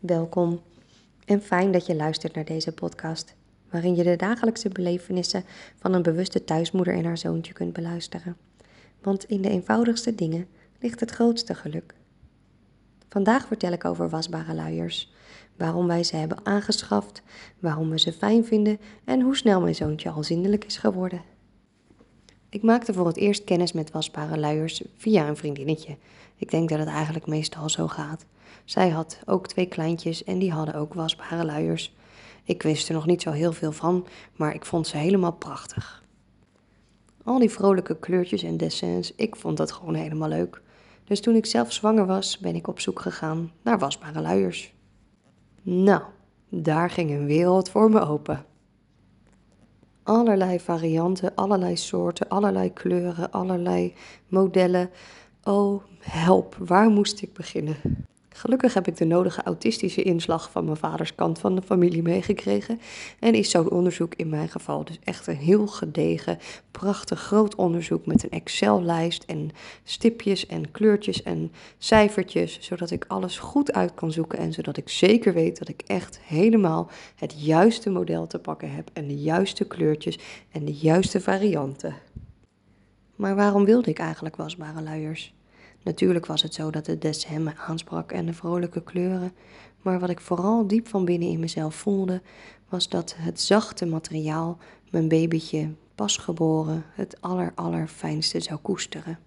Welkom en fijn dat je luistert naar deze podcast, waarin je de dagelijkse belevenissen van een bewuste thuismoeder en haar zoontje kunt beluisteren. Want in de eenvoudigste dingen ligt het grootste geluk. Vandaag vertel ik over wasbare luiers, waarom wij ze hebben aangeschaft, waarom we ze fijn vinden en hoe snel mijn zoontje al zindelijk is geworden. Ik maakte voor het eerst kennis met wasbare luiers via een vriendinnetje. Ik denk dat het eigenlijk meestal zo gaat. Zij had ook twee kleintjes en die hadden ook wasbare luiers. Ik wist er nog niet zo heel veel van, maar ik vond ze helemaal prachtig. Al die vrolijke kleurtjes en dessins, ik vond dat gewoon helemaal leuk. Dus toen ik zelf zwanger was, ben ik op zoek gegaan naar wasbare luiers. Nou, daar ging een wereld voor me open. Allerlei varianten, allerlei soorten, allerlei kleuren, allerlei modellen. Oh, help, waar moest ik beginnen? Gelukkig heb ik de nodige autistische inslag van mijn vaders kant van de familie meegekregen. En is zo'n onderzoek in mijn geval dus echt een heel gedegen, prachtig groot onderzoek met een Excel-lijst en stipjes en kleurtjes en cijfertjes, zodat ik alles goed uit kan zoeken en zodat ik zeker weet dat ik echt helemaal het juiste model te pakken heb en de juiste kleurtjes en de juiste varianten. Maar waarom wilde ik eigenlijk wasbare luiers? Natuurlijk was het zo dat het dessin me aansprak en de vrolijke kleuren, maar wat ik vooral diep van binnen in mezelf voelde, was dat het zachte materiaal mijn babytje pasgeboren het aller allerfijnste zou koesteren.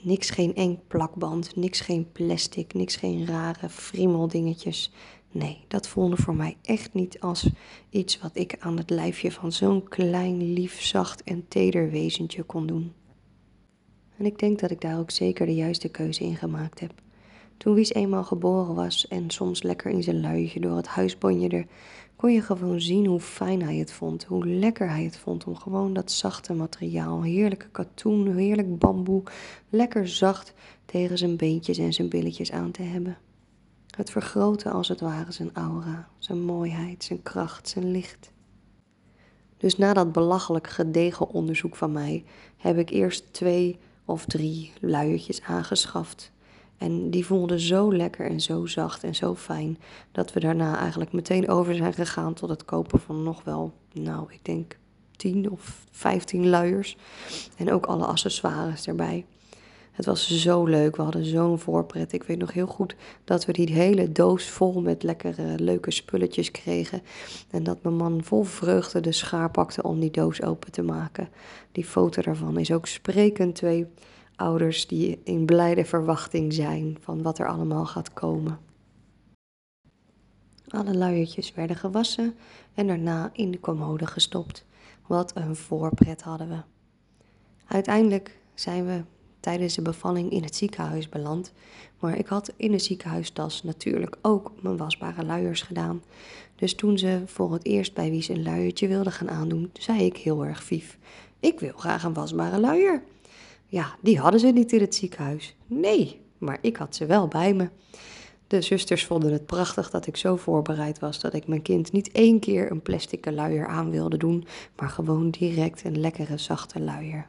Niks geen eng plakband, niks geen plastic, niks geen rare friemeldingetjes. Nee, dat voelde voor mij echt niet als iets wat ik aan het lijfje van zo'n klein, lief, zacht en teder wezentje kon doen. En ik denk dat ik daar ook zeker de juiste keuze in gemaakt heb. Toen Wies eenmaal geboren was en soms lekker in zijn luietje door het huis bonjerde, kon je gewoon zien hoe fijn hij het vond, hoe lekker hij het vond om gewoon dat zachte materiaal, heerlijke katoen, heerlijk bamboe, lekker zacht tegen zijn beentjes en zijn billetjes aan te hebben. Het vergrootte als het ware zijn aura, zijn mooiheid, zijn kracht, zijn licht. Dus na dat belachelijk gedegen onderzoek van mij heb ik eerst twee of drie luiertjes aangeschaft. En die voelden zo lekker en zo zacht en zo fijn dat we daarna eigenlijk meteen over zijn gegaan tot het kopen van nog wel, nou, ik denk 10 of 15 luiers. En ook alle accessoires erbij. Het was zo leuk. We hadden zo'n voorpret. Ik weet nog heel goed dat we die hele doos vol met lekkere, leuke spulletjes kregen. En dat mijn man vol vreugde de schaar pakte om die doos open te maken. Die foto daarvan is ook sprekend. Twee ouders die in blijde verwachting zijn van wat er allemaal gaat komen. Alle luiertjes werden gewassen en daarna in de commode gestopt. Wat een voorpret hadden we. Uiteindelijk zijn we tijdens de bevalling in het ziekenhuis beland. Maar ik had in de ziekenhuistas natuurlijk ook mijn wasbare luiers gedaan. Dus toen ze voor het eerst bij wie ze een luiertje wilde gaan aandoen, zei ik heel erg vief: Ik wil graag een wasbare luier. Ja, die hadden ze niet in het ziekenhuis. Nee, maar ik had ze wel bij me. De zusters vonden het prachtig dat ik zo voorbereid was dat ik mijn kind niet één keer een plastic luier aan wilde doen, maar gewoon direct een lekkere zachte luier.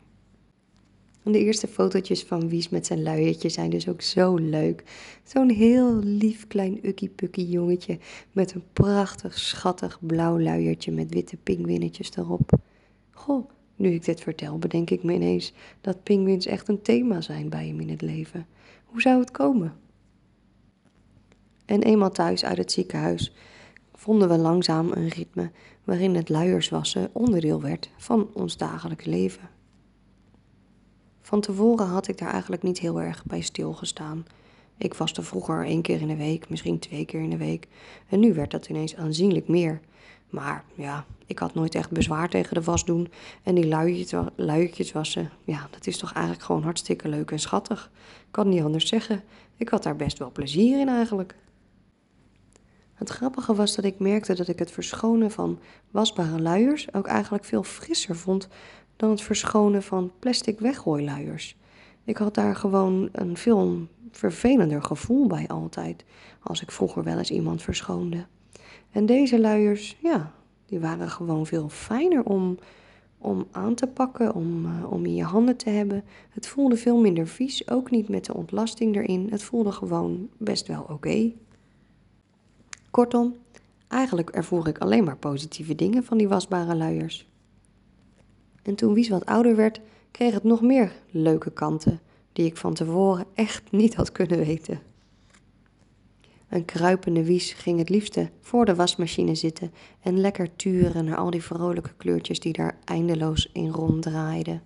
En de eerste fotootjes van Wies met zijn luiertje zijn dus ook zo leuk. Zo'n heel lief klein ukkie-pukkie jongetje met een prachtig schattig blauw luiertje met witte pingwinnetjes erop. Goh, nu ik dit vertel, bedenk ik me ineens dat pinguïns echt een thema zijn bij hem in het leven. Hoe zou het komen? En eenmaal thuis uit het ziekenhuis vonden we langzaam een ritme waarin het luierswassen onderdeel werd van ons dagelijks leven. Van tevoren had ik daar eigenlijk niet heel erg bij stilgestaan. Ik waste vroeger één keer in de week, misschien twee keer in de week. En nu werd dat ineens aanzienlijk meer. Maar ja, ik had nooit echt bezwaar tegen de was doen. En die luiertjes, luiertjes wassen, ja, dat is toch eigenlijk gewoon hartstikke leuk en schattig. Ik kan niet anders zeggen. Ik had daar best wel plezier in eigenlijk. Het grappige was dat ik merkte dat ik het verschonen van wasbare luiers ook eigenlijk veel frisser vond dan het verschonen van plastic weggooiluiers. Ik had daar gewoon een veel vervelender gevoel bij altijd, als ik vroeger wel eens iemand verschoonde. En deze luiers, ja, die waren gewoon veel fijner om, om aan te pakken, om, uh, om in je handen te hebben. Het voelde veel minder vies, ook niet met de ontlasting erin. Het voelde gewoon best wel oké. Kortom, eigenlijk ervoer ik alleen maar positieve dingen van die wasbare luiers. En toen Wies wat ouder werd, kreeg het nog meer leuke kanten die ik van tevoren echt niet had kunnen weten. Een kruipende wies ging het liefste voor de wasmachine zitten en lekker turen naar al die vrolijke kleurtjes die daar eindeloos in ronddraaiden.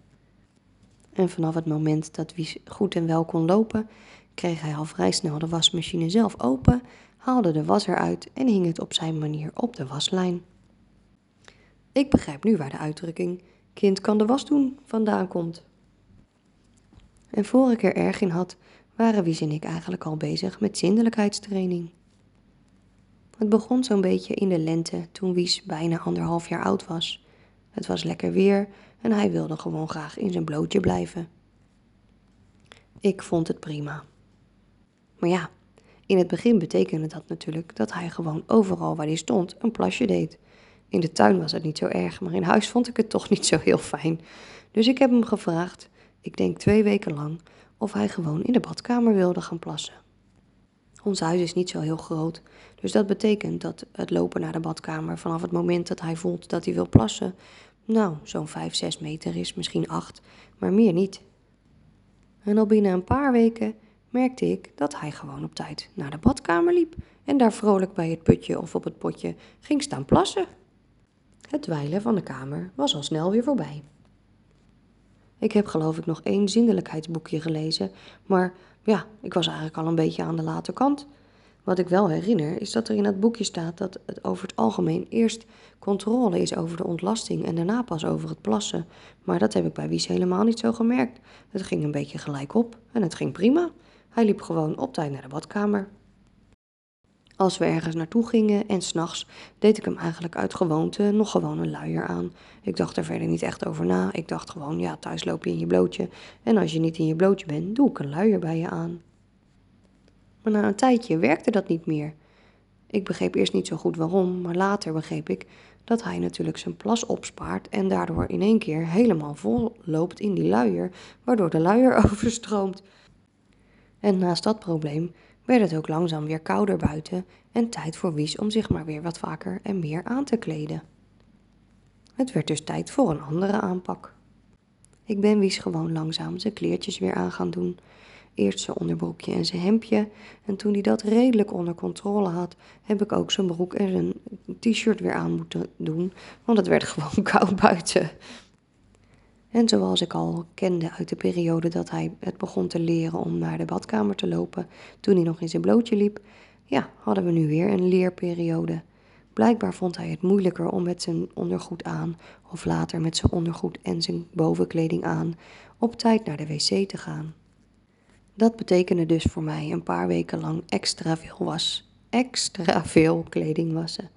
En vanaf het moment dat Wies goed en wel kon lopen, kreeg hij al vrij snel de wasmachine zelf open, haalde de was eruit en hing het op zijn manier op de waslijn. Ik begrijp nu waar de uitdrukking kind kan de was doen vandaan komt. En voor ik er erg in had, waren Wies en ik eigenlijk al bezig met zindelijkheidstraining. Het begon zo'n beetje in de lente toen Wies bijna anderhalf jaar oud was. Het was lekker weer en hij wilde gewoon graag in zijn blootje blijven. Ik vond het prima. Maar ja, in het begin betekende dat natuurlijk dat hij gewoon overal waar hij stond een plasje deed. In de tuin was het niet zo erg, maar in huis vond ik het toch niet zo heel fijn. Dus ik heb hem gevraagd, ik denk twee weken lang, of hij gewoon in de badkamer wilde gaan plassen. Ons huis is niet zo heel groot, dus dat betekent dat het lopen naar de badkamer vanaf het moment dat hij voelt dat hij wil plassen, nou, zo'n 5, 6 meter is, misschien 8, maar meer niet. En al binnen een paar weken merkte ik dat hij gewoon op tijd naar de badkamer liep en daar vrolijk bij het putje of op het potje ging staan plassen. Het dweilen van de kamer was al snel weer voorbij. Ik heb geloof ik nog één zindelijkheidsboekje gelezen, maar ja, ik was eigenlijk al een beetje aan de late kant. Wat ik wel herinner is dat er in dat boekje staat dat het over het algemeen eerst controle is over de ontlasting en daarna pas over het plassen. Maar dat heb ik bij Wies helemaal niet zo gemerkt. Het ging een beetje gelijk op en het ging prima. Hij liep gewoon op tijd naar de badkamer. Als we ergens naartoe gingen en s'nachts deed ik hem eigenlijk uit gewoonte nog gewoon een luier aan. Ik dacht er verder niet echt over na. Ik dacht gewoon, ja, thuis loop je in je blootje. En als je niet in je blootje bent, doe ik een luier bij je aan. Maar na een tijdje werkte dat niet meer. Ik begreep eerst niet zo goed waarom, maar later begreep ik dat hij natuurlijk zijn plas opspaart en daardoor in één keer helemaal vol loopt in die luier, waardoor de luier overstroomt. En naast dat probleem werd het ook langzaam weer kouder buiten en tijd voor Wies om zich maar weer wat vaker en meer aan te kleden. Het werd dus tijd voor een andere aanpak. Ik ben Wies gewoon langzaam zijn kleertjes weer aan gaan doen. Eerst zijn onderbroekje en zijn hemdje. En toen hij dat redelijk onder controle had, heb ik ook zijn broek en zijn t-shirt weer aan moeten doen. Want het werd gewoon koud buiten. En zoals ik al kende uit de periode dat hij het begon te leren om naar de badkamer te lopen, toen hij nog in zijn blootje liep, ja, hadden we nu weer een leerperiode. Blijkbaar vond hij het moeilijker om met zijn ondergoed aan, of later met zijn ondergoed en zijn bovenkleding aan, op tijd naar de wc te gaan. Dat betekende dus voor mij een paar weken lang extra veel was. Extra veel kleding wassen.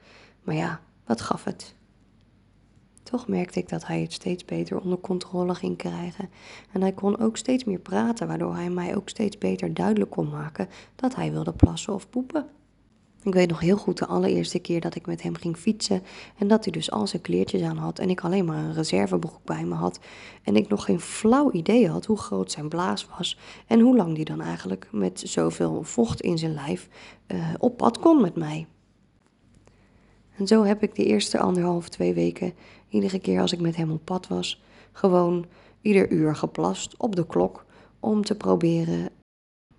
Maar ja, wat gaf het? Toch merkte ik dat hij het steeds beter onder controle ging krijgen. En hij kon ook steeds meer praten, waardoor hij mij ook steeds beter duidelijk kon maken dat hij wilde plassen of poepen. Ik weet nog heel goed de allereerste keer dat ik met hem ging fietsen en dat hij dus al zijn kleertjes aan had en ik alleen maar een reservebroek bij me had en ik nog geen flauw idee had hoe groot zijn blaas was en hoe lang die dan eigenlijk met zoveel vocht in zijn lijf uh, op pad kon met mij. En zo heb ik de eerste anderhalf, twee weken, iedere keer als ik met hem op pad was, gewoon ieder uur geplast op de klok om te proberen,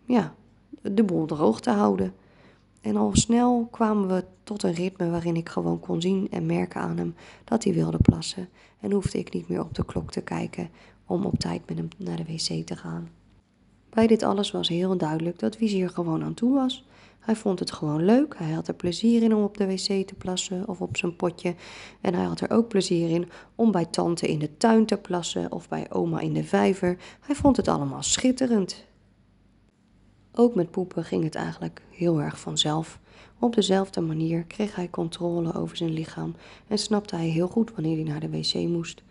ja, de boel droog te houden. En al snel kwamen we tot een ritme waarin ik gewoon kon zien en merken aan hem dat hij wilde plassen. En hoefde ik niet meer op de klok te kijken om op tijd met hem naar de wc te gaan. Bij dit alles was heel duidelijk dat Vizier gewoon aan toe was. Hij vond het gewoon leuk. Hij had er plezier in om op de wc te plassen of op zijn potje. En hij had er ook plezier in om bij tante in de tuin te plassen of bij oma in de vijver. Hij vond het allemaal schitterend. Ook met poepen ging het eigenlijk heel erg vanzelf. Op dezelfde manier kreeg hij controle over zijn lichaam en snapte hij heel goed wanneer hij naar de wc moest.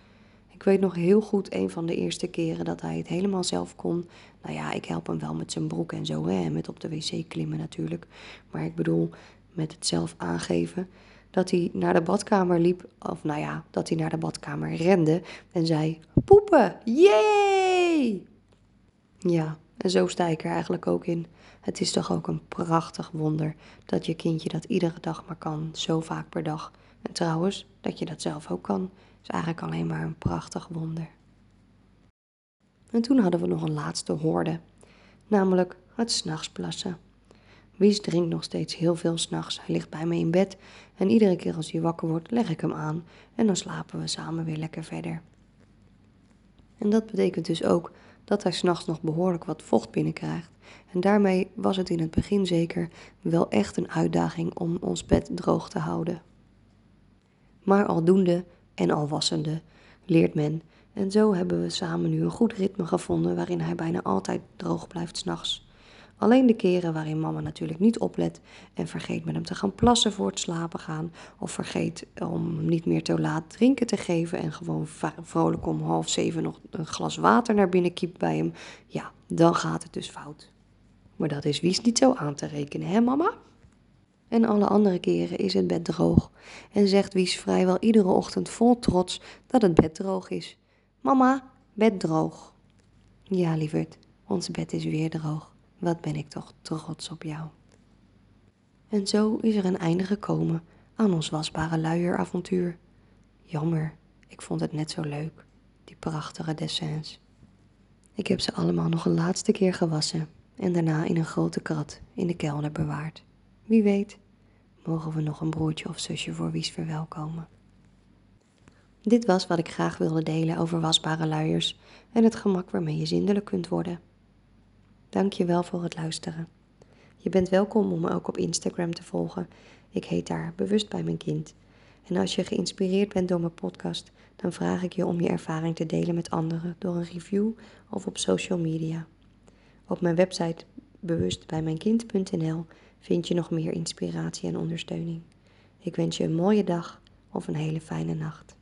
Ik weet nog heel goed een van de eerste keren dat hij het helemaal zelf kon. Nou ja, ik help hem wel met zijn broek en zo, hè, met op de wc klimmen natuurlijk. Maar ik bedoel, met het zelf aangeven, dat hij naar de badkamer liep, of nou ja, dat hij naar de badkamer rende en zei: Poepen, jee! Ja, en zo sta ik er eigenlijk ook in. Het is toch ook een prachtig wonder dat je kindje dat iedere dag maar kan, zo vaak per dag. En trouwens, dat je dat zelf ook kan, is eigenlijk alleen maar een prachtig wonder. En toen hadden we nog een laatste hoorde, namelijk het s'nachts plassen. Wies drinkt nog steeds heel veel s'nachts. Hij ligt bij me in bed en iedere keer als hij wakker wordt, leg ik hem aan en dan slapen we samen weer lekker verder. En dat betekent dus ook dat hij s'nachts nog behoorlijk wat vocht binnenkrijgt. En daarmee was het in het begin zeker wel echt een uitdaging om ons bed droog te houden. Maar aldoende en al wassende leert men. En zo hebben we samen nu een goed ritme gevonden waarin hij bijna altijd droog blijft s'nachts. Alleen de keren waarin mama natuurlijk niet oplet en vergeet met hem te gaan plassen voor het slapen gaan. Of vergeet om hem niet meer te laat drinken te geven en gewoon vrolijk om half zeven nog een glas water naar binnen kiept bij hem. Ja, dan gaat het dus fout. Maar dat is Wies niet zo aan te rekenen, hè mama? En alle andere keren is het bed droog. En zegt Wies vrijwel iedere ochtend vol trots dat het bed droog is. Mama, bed droog. Ja, lieverd, ons bed is weer droog. Wat ben ik toch trots op jou. En zo is er een einde gekomen aan ons wasbare luieravontuur. Jammer, ik vond het net zo leuk, die prachtige dessins. Ik heb ze allemaal nog een laatste keer gewassen en daarna in een grote krat in de kelder bewaard. Wie weet, mogen we nog een broertje of zusje voor Wies verwelkomen. Dit was wat ik graag wilde delen over wasbare luiers en het gemak waarmee je zindelijk kunt worden. Dank je wel voor het luisteren. Je bent welkom om me ook op Instagram te volgen. Ik heet daar Bewust bij mijn kind. En als je geïnspireerd bent door mijn podcast, dan vraag ik je om je ervaring te delen met anderen door een review of op social media. Op mijn website bewustbijmijnkind.nl vind je nog meer inspiratie en ondersteuning. Ik wens je een mooie dag of een hele fijne nacht.